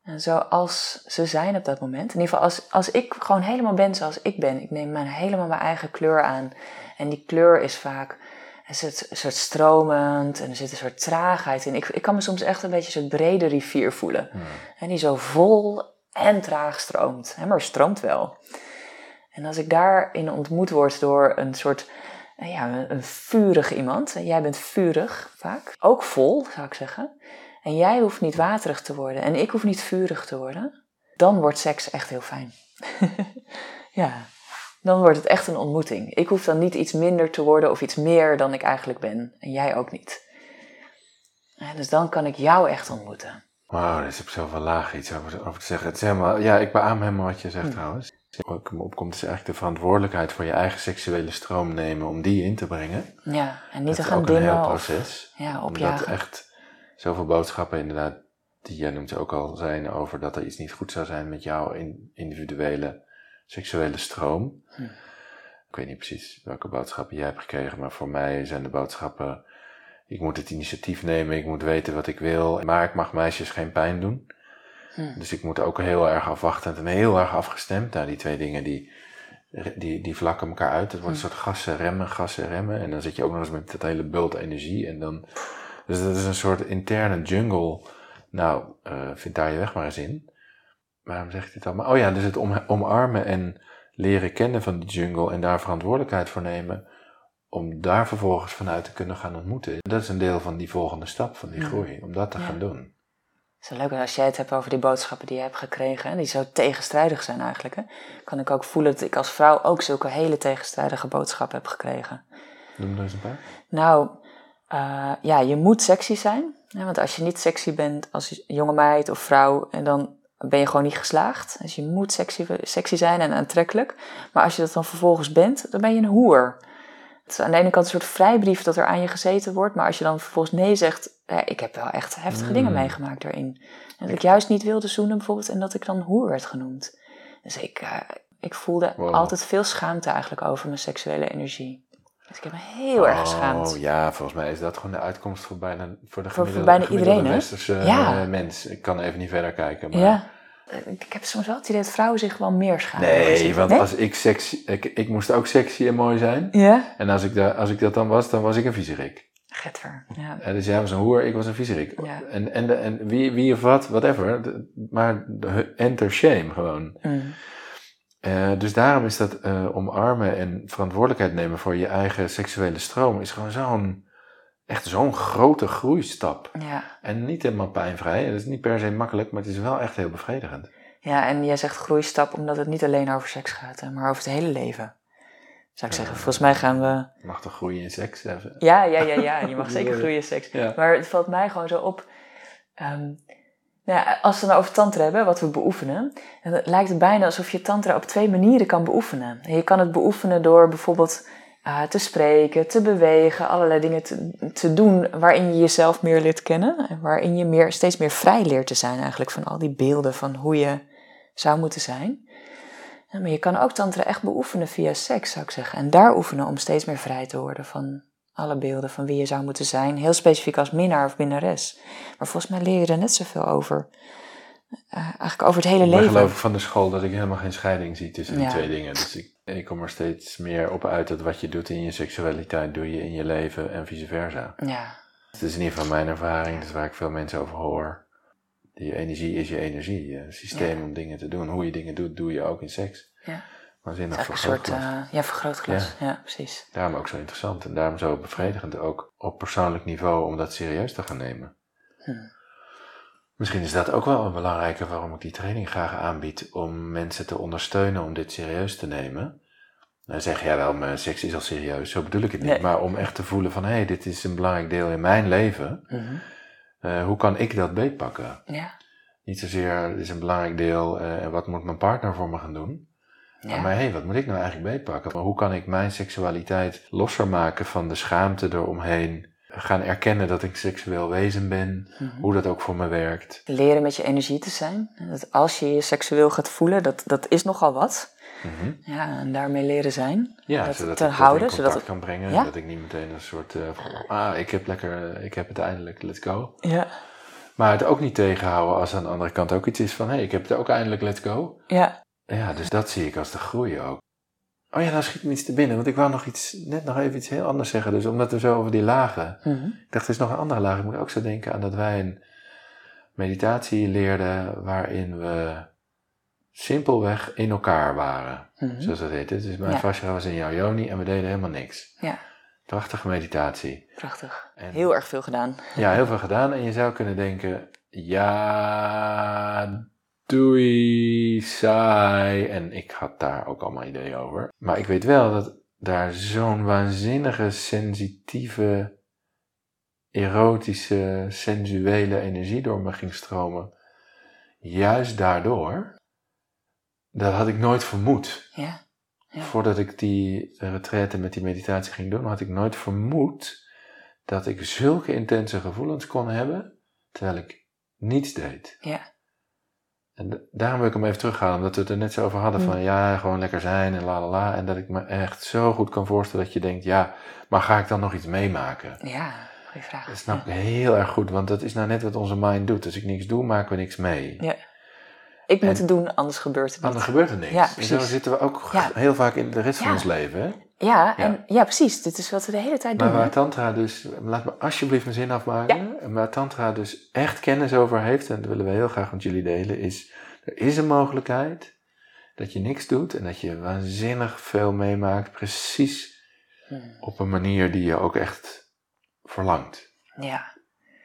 En zoals ze zijn op dat moment. In ieder geval als, als ik gewoon helemaal ben zoals ik ben. Ik neem mijn, helemaal mijn eigen kleur aan. En die kleur is vaak er zit een soort stromend en er zit een soort traagheid in. Ik, ik kan me soms echt een beetje een soort brede rivier voelen. Hmm. En die zo vol en traag stroomt. Hè, maar stroomt wel. En als ik daarin ontmoet word door een soort eh, ja, een vurig iemand. Jij bent vurig vaak. Ook vol, zou ik zeggen. En jij hoeft niet waterig te worden. En ik hoef niet vurig te worden. Dan wordt seks echt heel fijn. <laughs> ja dan wordt het echt een ontmoeting. Ik hoef dan niet iets minder te worden of iets meer dan ik eigenlijk ben. En jij ook niet. dus dan kan ik jou echt ontmoeten. Wauw, er is op zoveel lagen iets over, over, te zeggen. Het is helemaal, ja, ik beaam helemaal wat je zegt hm. trouwens. Wat me opkomt is eigenlijk de verantwoordelijkheid voor je eigen seksuele stroom nemen om die in te brengen. Ja, en niet te gaan dimmen. Dat is ook een heel proces. ja, opjagen. Omdat echt zoveel boodschappen inderdaad, die jij noemt ook al zijn over dat er iets niet goed zou zijn met jouw individuele seksuele stroom. Ik weet niet precies welke boodschappen jij hebt gekregen, maar voor mij zijn de boodschappen: ik moet het initiatief nemen, ik moet weten wat ik wil, maar ik mag meisjes geen pijn doen. Dus ik moet ook heel erg afwachtend en heel erg afgestemd. Nou, die twee dingen die, die, die vlakken elkaar uit. Het wordt een soort gassen remmen, gassen remmen. En dan zit je ook nog eens met dat hele bult energie. En dan, dus dat is een soort interne jungle. Nou, uh, vind daar je weg maar eens in waarom zeg ik dit allemaal? Oh ja, dus het omarmen en leren kennen van die jungle en daar verantwoordelijkheid voor nemen, om daar vervolgens vanuit te kunnen gaan ontmoeten. Dat is een deel van die volgende stap, van die groei, om dat te gaan doen. Het is leuk als jij het hebt over die boodschappen die je hebt gekregen, die zo tegenstrijdig zijn eigenlijk. Hè? Kan ik ook voelen dat ik als vrouw ook zulke hele tegenstrijdige boodschappen heb gekregen. Noem er eens een paar. Nou, uh, ja, je moet sexy zijn. Hè? Want als je niet sexy bent als jonge meid of vrouw, en dan ben je gewoon niet geslaagd. Dus je moet sexy, sexy zijn en aantrekkelijk. Maar als je dat dan vervolgens bent, dan ben je een hoer. Het is aan de ene kant een soort vrijbrief dat er aan je gezeten wordt. Maar als je dan vervolgens nee zegt, ja, ik heb wel echt heftige dingen meegemaakt daarin. En dat ik juist niet wilde zoenen bijvoorbeeld en dat ik dan hoer werd genoemd. Dus ik, uh, ik voelde altijd veel schaamte eigenlijk over mijn seksuele energie. Dus ik heb me heel erg geschaamd. Oh ja, volgens mij is dat gewoon de uitkomst voor bijna, voor de voor, voor bijna iedereen, westerse ja. Eh, mens. Ik kan even niet verder kijken. Maar... Ja. Ik heb soms wel het idee dat vrouwen zich wel meer schamen. Nee, want als ik sexy... Ik, ik moest ook sexy en mooi zijn. Ja. En als ik, da, als ik dat dan was, dan was ik een viezerik. Getver, ja. En dus jij was een hoer, ik was een viezerik. Ja. En, en, en wie, wie of wat, whatever. Maar enter shame gewoon. Mm. Uh, dus daarom is dat uh, omarmen en verantwoordelijkheid nemen voor je eigen seksuele stroom is gewoon zo'n echt zo'n grote groeistap. Ja. En niet helemaal pijnvrij. Het is niet per se makkelijk, maar het is wel echt heel bevredigend. Ja, en jij zegt groeistap omdat het niet alleen over seks gaat, maar over het hele leven. Zou ik zeggen, volgens mij gaan we. Je mag toch groeien in seks? Even. Ja, ja, ja, ja. Je <laughs> mag zeker groeien in seks. Ja. Maar het valt mij gewoon zo op. Um, nou als we nou over tantra hebben, wat we beoefenen, dan lijkt het bijna alsof je tantra op twee manieren kan beoefenen. Je kan het beoefenen door bijvoorbeeld uh, te spreken, te bewegen, allerlei dingen te, te, doen waarin je jezelf meer leert kennen. En waarin je meer, steeds meer vrij leert te zijn eigenlijk van al die beelden van hoe je zou moeten zijn. Ja, maar je kan ook tantra echt beoefenen via seks, zou ik zeggen. En daar oefenen om steeds meer vrij te worden van alle beelden van wie je zou moeten zijn. Heel specifiek als minnaar of minnares. Maar volgens mij leer je er net zoveel over. Uh, eigenlijk over het hele leven. Ik geloof ik van de school dat ik helemaal geen scheiding zie tussen die twee dingen. Dus ik, ik kom er steeds meer op uit dat wat je doet in je seksualiteit, doe je in je leven en vice versa. Ja. Het is in ieder geval mijn ervaring, dat is waar ik veel mensen over hoor. Je energie is je energie, je systeem om dingen te doen. Hoe je dingen doet, doe je ook in seks. Ja. Waanzinnig vergrootglas. Een soort, uh, ja, vergrootglas. Ja. ja, precies. Daarom ook zo interessant en daarom zo bevredigend ook op persoonlijk niveau om dat serieus te gaan nemen. Hm. Misschien is dat ook wel een belangrijke waarom ik die training graag aanbied, om mensen te ondersteunen om dit serieus te nemen. Dan zeg jij wel, mijn seks is al serieus, zo bedoel ik het niet. Maar om echt te voelen van, hé, hey, dit is een belangrijk deel in mijn leven. Mm uh, hoe kan ik dat beetpakken? Ja. Niet zozeer, dit is een belangrijk deel uh, en wat moet mijn partner voor me gaan doen? Ja. Maar hé, hey, wat moet ik nou eigenlijk beetpakken? Maar hoe kan ik mijn seksualiteit losser maken van de schaamte eromheen? Gaan erkennen dat ik seksueel wezen ben, mhm. hoe dat ook voor me werkt. Leren met je energie te zijn. Dat als je je seksueel gaat voelen, dat, dat is nogal wat. Mm Ja, en daarmee leren zijn. Ja, dat zodat te ik houden, zodat kan brengen. Ja? Dat ik niet meteen een soort, uh, van, ah, ik heb lekker, ik heb het eindelijk, let's go. Ja. Maar het ook niet tegenhouden als aan de andere kant ook iets is van, hé, hey, ik heb het ook eindelijk, let's go. Ja. Ja, dus dat zie ik als de groei ook. Oh ja, nou schiet me iets te binnen, want ik wou nog iets, net nog even iets heel anders zeggen. Dus omdat we zo over die lagen. Mhm. Ik dacht, er is nog een andere laag. Ik moet ook zo denken aan dat wij een meditatie leerden waarin we simpelweg in elkaar waren. Mhm. Zoals dat heet. Dus mijn ja. was in jouw joni en we deden helemaal niks. Ja. Prachtige meditatie. Prachtig. heel erg veel gedaan. Ja, heel veel gedaan. En je zou kunnen denken, ja, doei, saai. En ik had daar ook allemaal ideeën over. Maar ik weet wel dat daar zo'n waanzinnige, sensitieve, erotische, sensuele energie door me ging stromen. Juist daardoor. Dat had ik nooit vermoed. Ja. ja. Voordat ik die retraite met die meditatie ging doen, had ik nooit vermoed dat ik zulke intense gevoelens kon hebben, terwijl ik niets deed. Ja. En daarom wil ik hem even terughalen, omdat we het er net zo over hadden van ja, gewoon lekker zijn en la la la. En dat ik me echt zo goed kan voorstellen dat je denkt, ja, maar ga ik dan nog iets meemaken? Ja, goede vraag. Dat snap ik heel erg goed, want dat is nou net wat onze mind doet. Als ik niks doe, maken we niks mee. Ja. Ik moet het doen, anders gebeurt het niet. Anders gebeurt er niks. Ja, en zo zitten we ook heel vaak in de rest van ons leven. Hè? Ja, en, ja. precies. Dit is wat we de hele tijd doen. Maar waar Tantra dus, laat me alsjeblieft mijn zin afmaken. Ja. Waar Tantra dus echt kennis over heeft, en dat willen we heel graag met jullie delen, is er is een mogelijkheid dat je niks doet en dat je waanzinnig veel meemaakt, precies hmm. op een manier die je ook echt verlangt. Ja.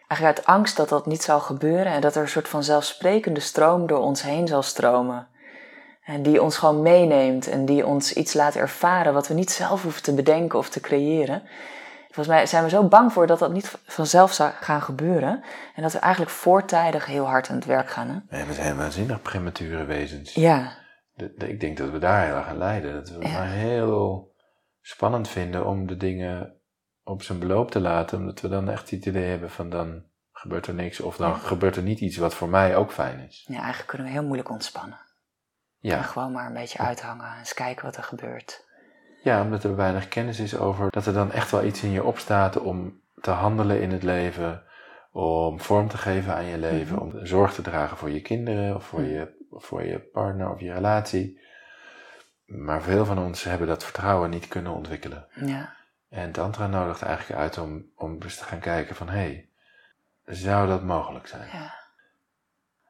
Eigenlijk uit angst dat dat niet zal gebeuren en dat er een soort van zelfsprekende stroom door ons heen zal stromen. En die ons gewoon meeneemt en die ons iets laat ervaren wat we niet zelf hoeven te bedenken of te creëren. Volgens mij zijn we zo bang voor dat dat niet vanzelf zou gaan gebeuren. En dat we eigenlijk voortijdig heel hard aan het werk gaan. Hè? Ja, we zijn waanzinnig premature wezens. Ja. De, de, ik denk dat we daar heel erg aan lijden. Dat we het maar heel spannend vinden om de dingen op zijn beloop te laten. Omdat we dan echt het idee hebben van dan gebeurt er niks. Of dan gebeurt er niet iets wat voor mij ook fijn is. Ja, eigenlijk kunnen we heel moeilijk ontspannen. Ja. En gewoon maar een beetje uithangen en eens kijken wat er gebeurt. Ja, omdat er weinig kennis is over dat er dan echt wel iets in je opstaat om te handelen in het leven, om vorm te geven aan je leven, mhm. om zorg te dragen voor je kinderen of voor, je, voor je partner of je relatie. Maar veel van ons hebben dat vertrouwen niet kunnen ontwikkelen. Ja. En Tantra nodigt eigenlijk uit om, om eens te gaan kijken van, hé, hey, zou dat mogelijk zijn? Ja.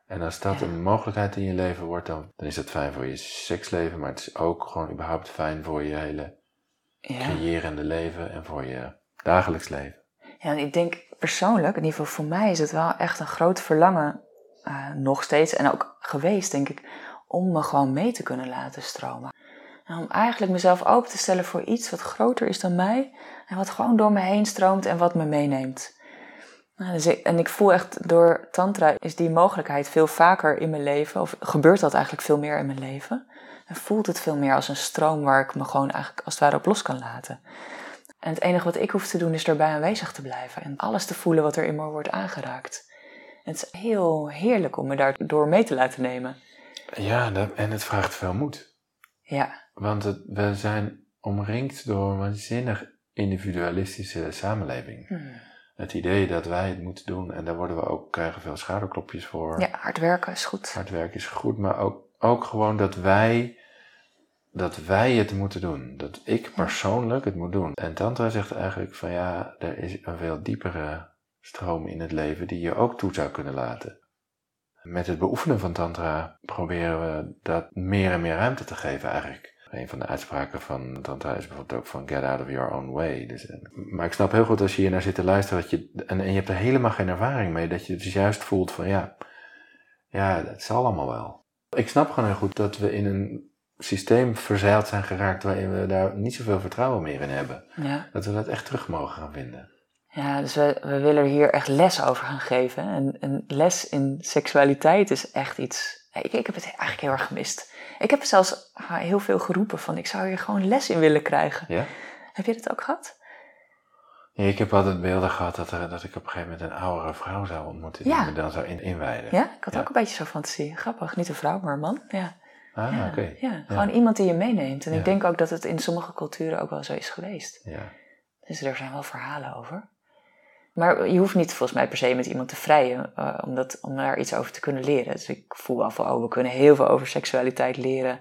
En als dat een mogelijkheid in je leven wordt, dan, dan is dat fijn voor je seksleven, maar het is ook gewoon überhaupt fijn voor je hele ja. creërende leven en voor je dagelijks leven. Ja, en ik denk persoonlijk, in ieder geval voor mij, is het wel echt een groot verlangen, uh, nog steeds en ook geweest, denk ik, om me gewoon mee te kunnen laten stromen. En om eigenlijk mezelf open te stellen voor iets wat groter is dan mij en wat gewoon door me heen stroomt en wat me meeneemt. Nou, dus en ik voel echt door Tantra is die mogelijkheid veel vaker in mijn leven, of gebeurt dat eigenlijk veel meer in mijn leven. En voelt het veel meer als een stroom waar ik me gewoon eigenlijk als het ware op los kan laten. En het enige wat ik hoef te doen is erbij aanwezig te blijven en alles te voelen wat er in me wordt aangeraakt. En het is heel heerlijk om me daardoor mee te laten nemen. Ja, en het vraagt veel moed. Ja. Want het, we zijn omringd door een waanzinnig individualistische samenleving. Hmm het idee dat wij het moeten doen en daar worden we ook, krijgen veel schouderklopjes voor. Ja, hard werken is goed. Hard werken is goed, maar ook, ook gewoon dat wij, dat wij het moeten doen. Dat ik persoonlijk het moet doen. En Tantra zegt eigenlijk van ja, er is een veel diepere stroom in het leven die je ook toe zou kunnen laten. Met het beoefenen van Tantra proberen we dat meer en meer ruimte te geven eigenlijk. Een van de uitspraken van Tantra is bijvoorbeeld ook van get out of your own way. Dus, eh, maar ik snap heel goed als je hier naar zit te luisteren dat je, en, en je hebt er helemaal geen ervaring mee, dat je dus juist voelt van ja, ja, het zal allemaal wel. Ik snap gewoon heel goed dat we in een systeem verzeild zijn geraakt waarin we daar niet zoveel vertrouwen meer in hebben. Ja. Dat we dat echt terug mogen gaan vinden. Ja, dus we, we willen hier echt les over gaan geven. En een les in seksualiteit is echt iets. Ik, ik heb het eigenlijk heel erg gemist. Ik heb zelfs heel veel geroepen van ik zou hier gewoon les in willen krijgen. Ja? Heb je dat ook gehad? Ja, ik heb altijd beelden gehad dat, er, dat ik op een gegeven moment een oudere vrouw zou ontmoeten die me dan zou in, inwijden. Ja, ik had ook een beetje zo'n fantasie. Grappig, niet een vrouw, maar een man. Ja. Ah, oké. Ja, gewoon iemand die je meeneemt. En ik denk ook dat het in sommige culturen ook wel zo is geweest. Ja. Dus er zijn wel verhalen over. Maar je hoeft niet volgens mij per se met iemand te vrijen uh, om, dat, om daar iets over te kunnen leren. Dus ik voel wel van, oh, we kunnen heel veel over seksualiteit leren.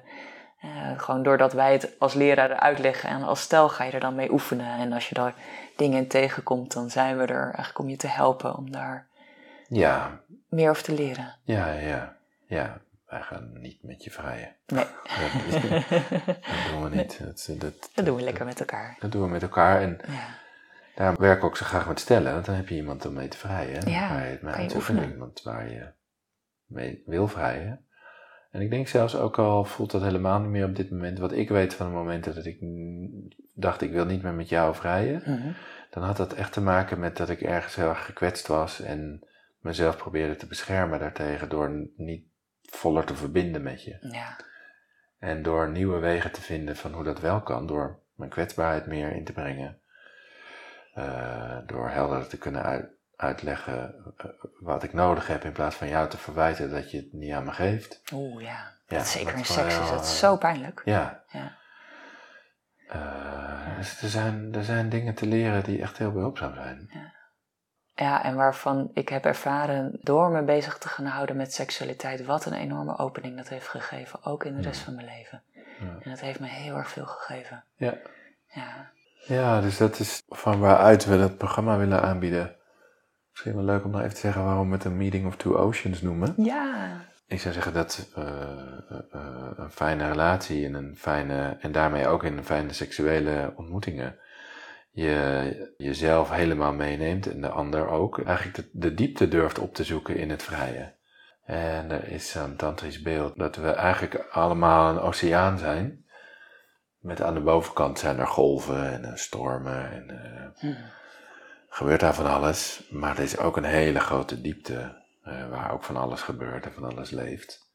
Uh, gewoon doordat wij het als leraren uitleggen en als stel ga je er dan mee oefenen. En als je daar dingen in tegenkomt, dan zijn we er eigenlijk om je te helpen om daar ja. meer over te leren. Ja, ja, ja. Wij gaan niet met je vrijen. Nee. <laughs> Dat, dat doen we niet. Dat, dat, dat doen we lekker met elkaar. Dat doen we met elkaar. En ja. Daarom werk ik ook zo graag met stellen, want dan heb je iemand om mee te vrijen. Ja, waar je het mee kan je oefenen. Iemand waar je mee wil vrijen. En ik denk zelfs ook al voelt dat helemaal niet meer op dit moment. Wat ik weet van de momenten dat ik dacht ik wil niet meer met jou vrijen. Mhm. Dan had dat echt te maken met dat ik ergens heel erg gekwetst was. En mezelf probeerde te beschermen daartegen door niet voller te verbinden met je. Ja. En door nieuwe wegen te vinden van hoe dat wel kan. Door mijn kwetsbaarheid meer in te brengen uh, door helder te kunnen uitleggen uh, wat ik nodig heb in plaats van jou te verwijten dat je het niet aan me geeft. Oeh ja, ja zeker in seks is dat zo pijnlijk. Ja. ja. Uh, dus er zijn, er zijn dingen te leren die echt heel behulpzaam zijn. Ja. Ja, en waarvan ik heb ervaren door me bezig te gaan houden met seksualiteit, wat een enorme opening dat heeft gegeven, ook in de rest van mijn leven. Ja. En dat heeft me heel erg veel gegeven. Ja. Ja. Ja, dus dat is van waaruit we dat programma willen aanbieden. Misschien wel leuk om nog even te zeggen waarom we het een Meeting of Two Oceans noemen. Ja. Ik zou zeggen dat uh, uh, een fijne relatie en, een fijne, en daarmee ook in een fijne seksuele ontmoetingen je jezelf helemaal meeneemt en de ander ook. Eigenlijk de, de diepte durft op te zoeken in het vrije. En er is zo'n tantrisch beeld dat we eigenlijk allemaal een oceaan zijn met aan de bovenkant zijn er golven en uh, stormen en uh, gebeurt daar van alles. Maar er is ook een hele grote diepte uh, waar ook van alles gebeurt en van alles leeft.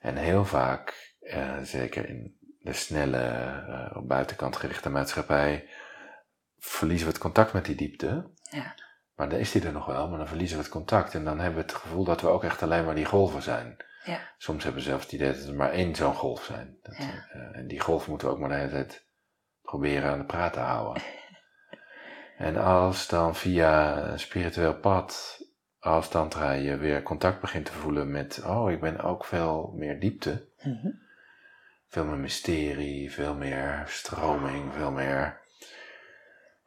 En heel vaak, zeker in de snelle, op buitenkant gerichte maatschappij, verliezen we het contact met die diepte. Ja. Maar dan is die er nog wel, maar dan verliezen we het contact. En dan hebben we het gevoel dat we ook echt alleen maar die golven zijn. Ja. Soms hebben we zelfs het idee dat er maar één zo'n golf zijn. Dat, ja. uh, en die golf moeten we ook maar de hele tijd proberen aan de praat te houden. <laughs> en als dan via een spiritueel pad, als tantra je weer contact begint te voelen met, oh, ik ben ook veel meer diepte. Mm -hmm. Veel meer mysterie, veel meer stroming, veel meer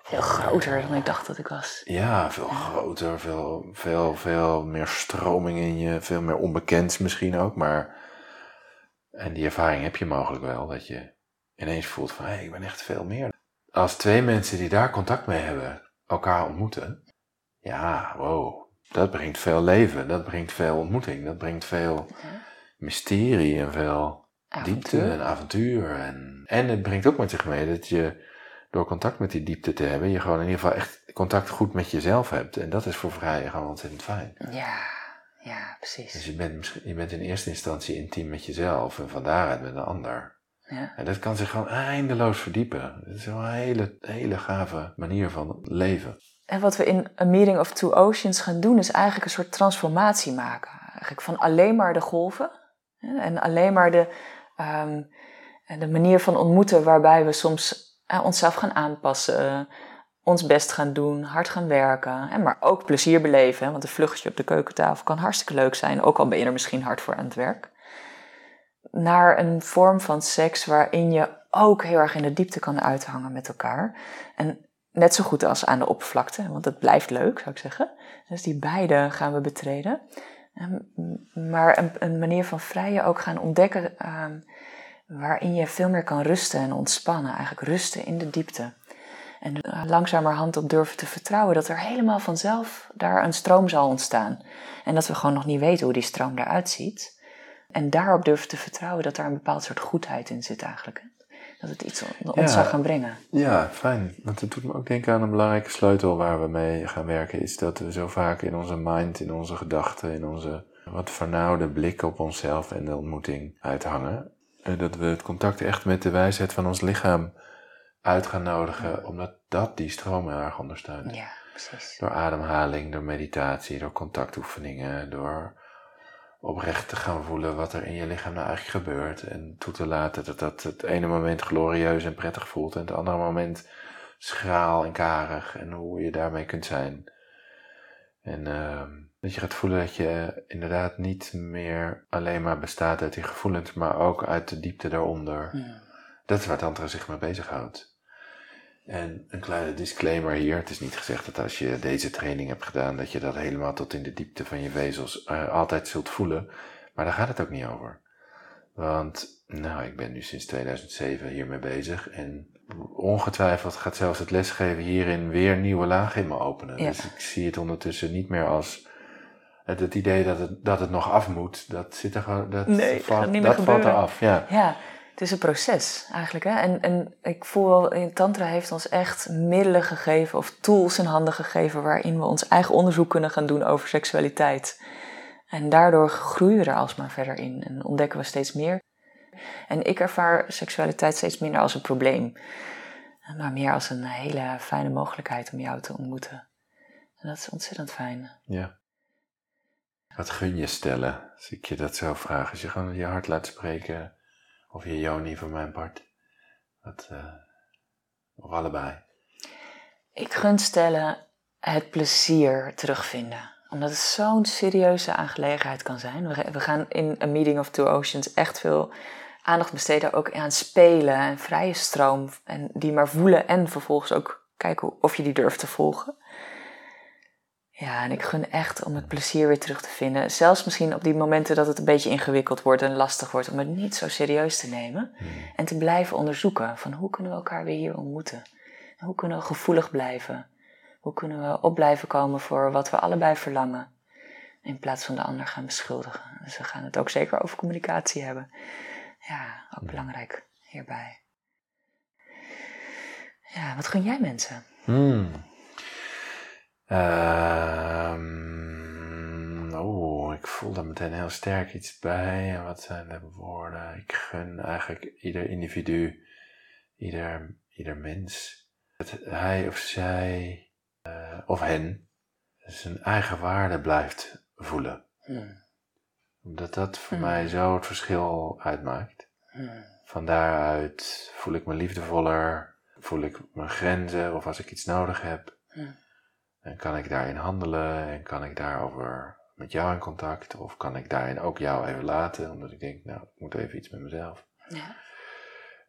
veel groter dan ik dacht dat ik was. Ja, veel groter, veel, veel, veel meer stroming in je, veel meer onbekend misschien ook. Maar, en die ervaring heb je mogelijk wel, dat je ineens voelt van, hé, hey, ik ben echt veel meer. Als twee mensen die daar contact mee hebben, elkaar ontmoeten, ja, wow, dat brengt veel leven, dat brengt veel ontmoeting, dat brengt veel mysterie en veel diepte en avontuur. En, en het brengt ook met zich mee dat je door contact met die diepte te hebben, je gewoon in ieder geval echt contact goed met jezelf hebt. En dat is voor vrije gewoon ontzettend fijn. Ja, ja, precies. Dus je bent, je bent in eerste instantie intiem met jezelf en van daaruit met een ander. Ja. En dat kan zich gewoon eindeloos verdiepen. Dat is wel een hele, hele gave manier van leven. En wat we in A Meeting of Two Oceans gaan doen, is eigenlijk een soort transformatie maken. Eigenlijk van alleen maar de golven en alleen maar de, um, de manier van ontmoeten waarbij we soms uh, onszelf gaan aanpassen, ons best gaan doen, hard gaan werken, maar ook plezier beleven. Want een vluchtje op de keukentafel kan hartstikke leuk zijn, ook al ben je er misschien hard voor aan het werk. Naar een vorm van seks waarin je ook heel erg in de diepte kan uithangen met elkaar. En net zo goed als aan de oppervlakte, want het blijft leuk, zou ik zeggen. Dus die beide gaan we betreden. Maar een, een manier van vrije ook gaan ontdekken ehm, waarin je veel meer kan rusten en ontspannen. Eigenlijk rusten in de diepte. En langzamerhand op durven te vertrouwen dat er helemaal vanzelf daar een stroom zal ontstaan. En dat we gewoon nog niet weten hoe die stroom eruit ziet. En daarop durven te vertrouwen dat er een bepaald soort goedheid in zit eigenlijk. Dat het iets ons zal gaan brengen. Ja, fijn. Want het doet me ook denken aan een belangrijke sleutel waar we mee gaan werken. Is dat we zo vaak in onze mind, in onze gedachten, in onze wat vernauwde blik op onszelf en de ontmoeting uithangen. Eh, dat we het contact echt met de wijsheid van ons lichaam uit gaan nodigen, omdat dat die stroom heel erg ondersteunt. Ja, precies. Door ademhaling, door meditatie, door contactoefeningen, door oprecht te gaan voelen wat er in je lichaam nou eigenlijk gebeurt. En toe te laten dat dat het ene moment glorieus en prettig voelt en het andere moment schraal en karig en hoe je daarmee kunt zijn. En uh, dat je gaat voelen dat je inderdaad niet meer alleen maar bestaat uit die gevoelens, maar ook uit de diepte daaronder. Ja. Dat is waar Tantra zich mee bezighoudt. En een kleine disclaimer hier. Het is niet gezegd dat als je deze training hebt gedaan, dat je dat helemaal tot in de diepte van je vezels uh, altijd zult voelen. Maar daar gaat het ook niet over. Want, nou, ik ben nu sinds 2007 hiermee bezig. En ongetwijfeld gaat zelfs het lesgeven hierin weer nieuwe lagen in me openen. Ja. Dus ik zie het ondertussen niet meer als het, het idee dat het, dat het nog af moet. Dat zit er dat, nee, valt, niet dat valt eraf. Ja. ja, het is een proces eigenlijk. Hè? En, en ik voel wel, Tantra heeft ons echt middelen gegeven of tools in handen gegeven waarin we ons eigen onderzoek kunnen gaan doen over seksualiteit. En daardoor groeien we er alsmaar verder in en ontdekken we steeds meer. En ik ervaar seksualiteit steeds minder als een probleem, maar meer als een hele fijne mogelijkheid om jou te ontmoeten. En dat is ontzettend fijn. Ja. Wat gun je stellen, als ik je dat zo vraag? Als je gewoon je hart laat spreken, of je Joni van mijn part, wat, uh, of allebei? Ik gun stellen het plezier terugvinden omdat het zo'n serieuze aangelegenheid kan zijn. We, gaan in A Meeting of Two Oceans echt veel aandacht besteden ook aan spelen en vrije stroom. En die maar voelen en vervolgens ook kijken of je die durft te volgen. Ja, en ik gun echt om het plezier weer terug te vinden. Zelfs misschien op die momenten dat het een beetje ingewikkeld wordt en lastig wordt, om het niet zo serieus te nemen. Hmm. En te blijven onderzoeken van hoe kunnen we elkaar weer hier ontmoeten? hoe kunnen we gevoelig blijven? Hoe kunnen we op blijven komen voor wat we allebei verlangen? In plaats van de ander gaan beschuldigen. Dus we gaan het ook zeker over communicatie hebben. Ja, ook belangrijk hierbij. Ja, wat gun jij mensen? Hmm. Ehm, oh, ik voel daar meteen heel sterk iets bij. En wat zijn de woorden? Ik gun eigenlijk ieder individu, ieder, ieder mens, dat hij of zij uh, of hen zijn eigen waarde blijft voelen. Hmm. Omdat dat voor hmm. mij zo het verschil uitmaakt. Hmm. Van daaruit voel ik me liefdevoller, voel ik mijn grenzen of als ik iets nodig heb. En kan ik daarin handelen en kan ik daarover met jou in contact of kan ik daarin ook jou even laten, omdat ik denk, nou, ik moet even iets met mezelf. Ja.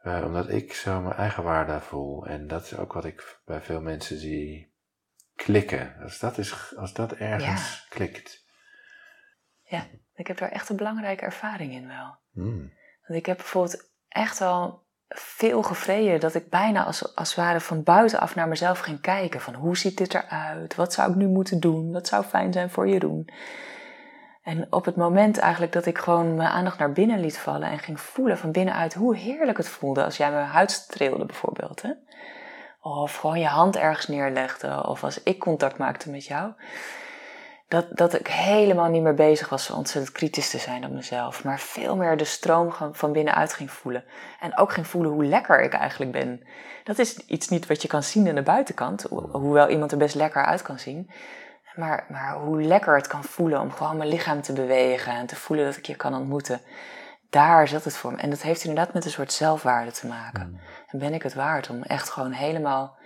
Uh, omdat ik zo mijn eigen waarde voel en dat is ook wat ik bij veel mensen zie klikken. Als dat, is, als dat ergens klikt. Ja, ik heb daar echt een belangrijke ervaring in wel. Hmm. Want ik heb bijvoorbeeld echt al veel gevreden dat ik bijna als, als het ware van buitenaf naar mezelf ging kijken. Van hoe ziet dit eruit? Wat zou ik nu moeten doen? Wat zou fijn zijn voor Jeroen? En op het moment eigenlijk dat ik gewoon mijn aandacht naar binnen liet vallen en ging voelen van binnenuit hoe heerlijk het voelde als jij mijn huid streelde bijvoorbeeld. Hè? Of gewoon je hand ergens neerlegde of als ik contact maakte met jou dat, dat ik helemaal niet meer bezig was zo ontzettend kritisch te zijn op mezelf. Maar veel meer de stroom van binnenuit ging voelen. En ook ging voelen hoe lekker ik eigenlijk ben. Dat is iets niet wat je kan zien aan de buitenkant. hoewel iemand er best lekker uit kan zien. Maar, maar hoe lekker het kan voelen om gewoon mijn lichaam te bewegen. En te voelen dat ik je kan ontmoeten. Daar zat het voor me. En dat heeft inderdaad met een soort zelfwaarde te maken. Mm. En ben ik het waard om echt gewoon helemaal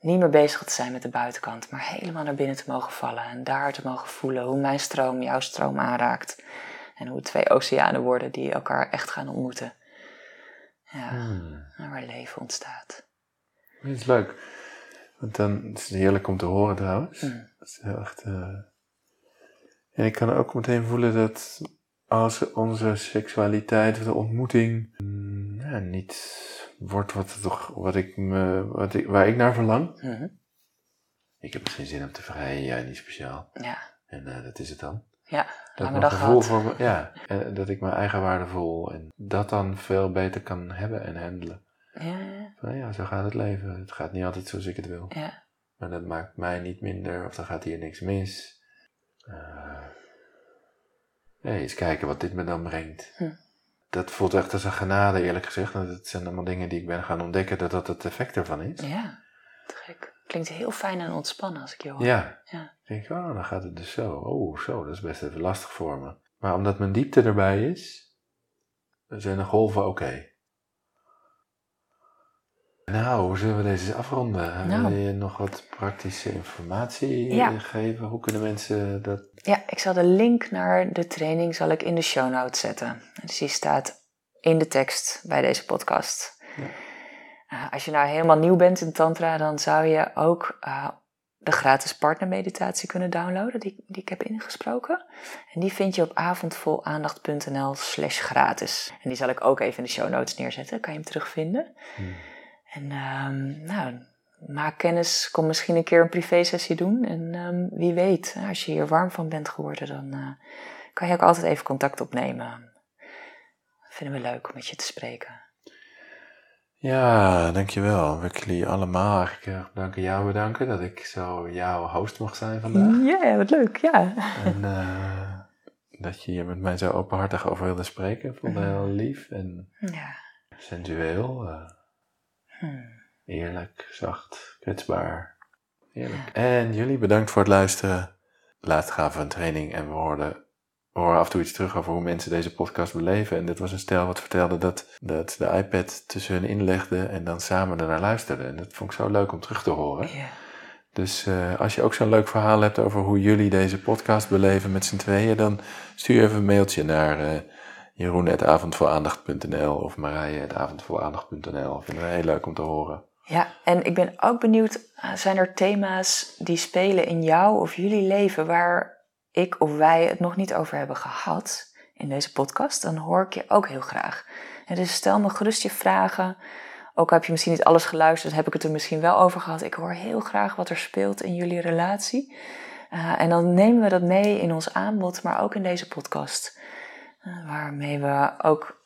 niet meer bezig te zijn met de buitenkant, maar helemaal naar binnen te mogen vallen en daar te mogen voelen hoe mijn stroom jouw stroom aanraakt. En hoe twee oceanen worden die elkaar echt gaan ontmoeten. Ja, hmm. waar leven ontstaat. Dat is leuk. Want dan is het heerlijk om te horen trouwens. Hmm. Dat is echt. Uh... En ik kan ook meteen voelen dat als onze seksualiteit of de ontmoeting ja, niet wordt wat, toch, wat ik me, wat ik, waar ik naar verlang. Mhm. Ik heb geen zin om te vrijen, jij niet speciaal. Ja. En uh, dat is het dan. Ja, dat mijn gevoel voor me, ja, en dat ik mijn eigen waarde voel en dat dan veel beter kan hebben en handelen. Ja, ja. Van, ja, zo gaat het leven. Het gaat niet altijd zoals ik het wil. Ja. Maar dat maakt mij niet minder of dan gaat hier niks mis. Uh, eens kijken wat dit me dan brengt. Hm dat voelt echt als een genade, eerlijk gezegd. Het zijn allemaal dingen die ik ben gaan ontdekken, dat dat het effect ervan is. Ja, te gek. Klinkt heel fijn en ontspannen als ik je hoor. Ja. ja. Ik denk, oh, dan gaat het dus zo. Oh, zo, dat is best even lastig voor me. Maar omdat mijn diepte erbij is, zijn de golven oké. Nou, hoe zullen we deze afronden? Nou. Wil je nog wat praktische informatie geven? Hoe kunnen mensen dat... Ja, ik zal de link naar de training zal ik in de show notes zetten. Dus die staat in de tekst bij deze podcast. Ja. Uh, als je nou helemaal nieuw bent in Tantra, dan zou je ook uh, de gratis partnermeditatie kunnen downloaden, die, die ik heb ingesproken. En die vind je op avondvolaandacht.nl slash gratis. En die zal ik ook even in de show notes neerzetten, kan je hem terugvinden. Hmm. En um, nou, maak kennis, kom misschien een keer een privé-sessie doen. En um, wie weet, als je hier warm van bent geworden, dan uh, kan je ook altijd even contact opnemen. Dat vinden we leuk om met je te spreken. Ja, dankjewel. We jullie allemaal eigenlijk bedanken jou bedanken dat ik zo jouw host mag zijn vandaag. Ja, wat leuk, ja. En uh, dat je hier met mij zo openhartig over wilde spreken. Ik vond het heel lief en ja. sensueel. Uh. Eerlijk, zacht, kwetsbaar. Heerlijk. En jullie bedankt voor het luisteren. Laatst gaven we een training en we hoorden, we horen af en toe iets terug over hoe mensen deze podcast beleven. En dit was een stel wat vertelde dat, dat de iPad tussen hun inlegde en dan samen ernaar luisterden. En dat vond ik zo leuk om terug te horen. Ja. Dus uh, als je ook zo'n leuk verhaal hebt over hoe jullie deze podcast beleven met z'n tweeën, dan stuur even een mailtje naar uh, jeroen.avondvoolaandacht.nl of marije.avondvoolaandacht.nl. Vinden we heel leuk om te horen. Ja, en ik ben ook benieuwd, eh, zijn er thema's die spelen in jou of jullie leven waar ik of wij het nog niet over hebben gehad in deze podcast? Dan hoor ik je ook heel graag. En dus stel me gerust je vragen. Ook heb je misschien niet alles geluisterd, heb ik het er misschien wel over gehad. Ik hoor heel graag wat er speelt in jullie relatie. Uh, en dan nemen we dat mee in ons aanbod, maar ook in deze podcast. Waarmee we ook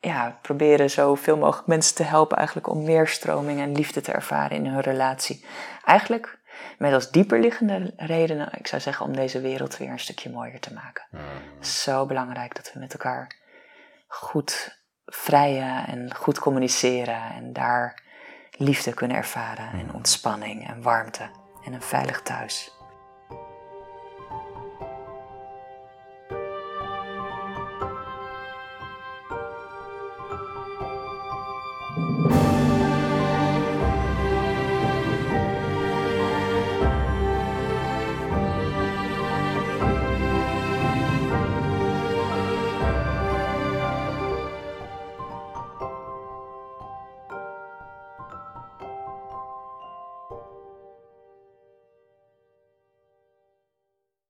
ja, proberen zoveel mogelijk mensen te helpen eigenlijk om meer stroming en liefde te ervaren in hun relatie. Eigenlijk met als dieperliggende redenen, ik zou zeggen, om deze wereld weer een stukje mooier te maken. Mm. Zo belangrijk dat we met elkaar goed vrijen en goed communiceren en daar liefde kunnen ervaren en ontspanning en warmte en een veilig thuis.